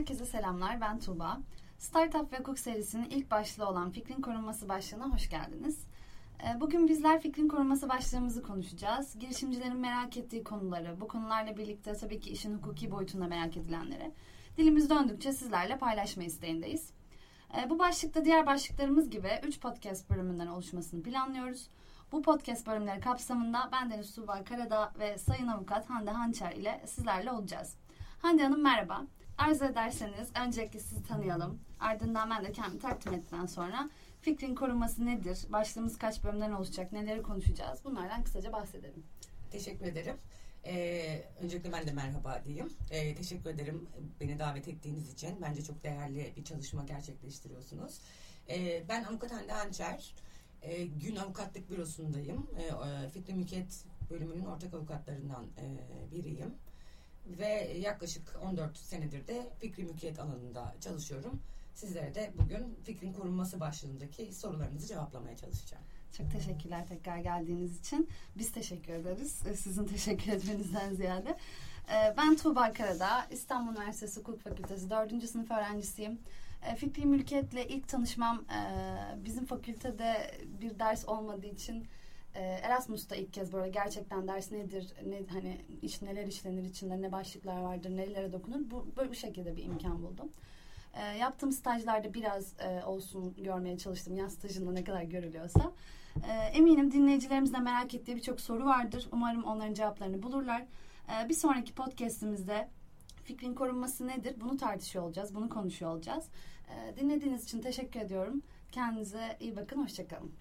selamlar. Ben Tuğba. Startup ve Hukuk serisinin ilk başlığı olan Fikrin Korunması başlığına hoş geldiniz. Ee, bugün bizler fikrin korunması başlığımızı konuşacağız. Girişimcilerin merak ettiği konuları, bu konularla birlikte tabii ki işin hukuki boyutunda merak edilenleri dilimiz döndükçe sizlerle paylaşma isteğindeyiz. Ee, bu başlıkta diğer başlıklarımız gibi 3 podcast bölümünden oluşmasını planlıyoruz. Bu podcast bölümleri kapsamında ben Deniz Tuğba Karadağ ve Sayın Avukat Hande Hançer ile sizlerle olacağız. Hande Hanım merhaba. Arzu ederseniz öncelikle sizi tanıyalım. Ardından ben de kendimi takdim ettikten sonra fikrin korunması nedir? Başlığımız kaç bölümden oluşacak? Neleri konuşacağız? Bunlardan kısaca bahsedelim. Teşekkür ederim. Ee, öncelikle ben de merhaba diyeyim. Ee, teşekkür ederim beni davet ettiğiniz için. Bence çok değerli bir çalışma gerçekleştiriyorsunuz. Ee, ben avukat Hande Hançer. Ee, Gün Avukatlık Bürosu'ndayım. Ee, Fikri Mülkiyet bölümünün ortak avukatlarından e, biriyim. Ve yaklaşık 14 senedir de fikri mülkiyet alanında çalışıyorum. Sizlere de bugün fikrin korunması başlığındaki sorularınızı cevaplamaya çalışacağım. Çok teşekkürler tekrar geldiğiniz için. Biz teşekkür ederiz. Sizin teşekkür etmenizden ziyade. Ee, ben Tuğba Karadağ, İstanbul Üniversitesi Hukuk Fakültesi 4. sınıf öğrencisiyim. Ee, fikri mülkiyetle ilk tanışmam e, bizim fakültede bir ders olmadığı için e, Erasmus'ta ilk kez böyle gerçekten ders nedir, ne hani iş neler işlenir içinde, ne başlıklar vardır, nelere dokunur. Bu böyle bu şekilde bir imkan buldum. E, yaptığım stajlarda biraz e, olsun görmeye çalıştım. Yaz stajında ne kadar görülüyorsa. E, eminim dinleyicilerimiz de merak ettiği birçok soru vardır. Umarım onların cevaplarını bulurlar. E, bir sonraki podcastimizde fikrin korunması nedir? Bunu tartışıyor olacağız, bunu konuşuyor olacağız. E, dinlediğiniz için teşekkür ediyorum. Kendinize iyi bakın, hoşçakalın.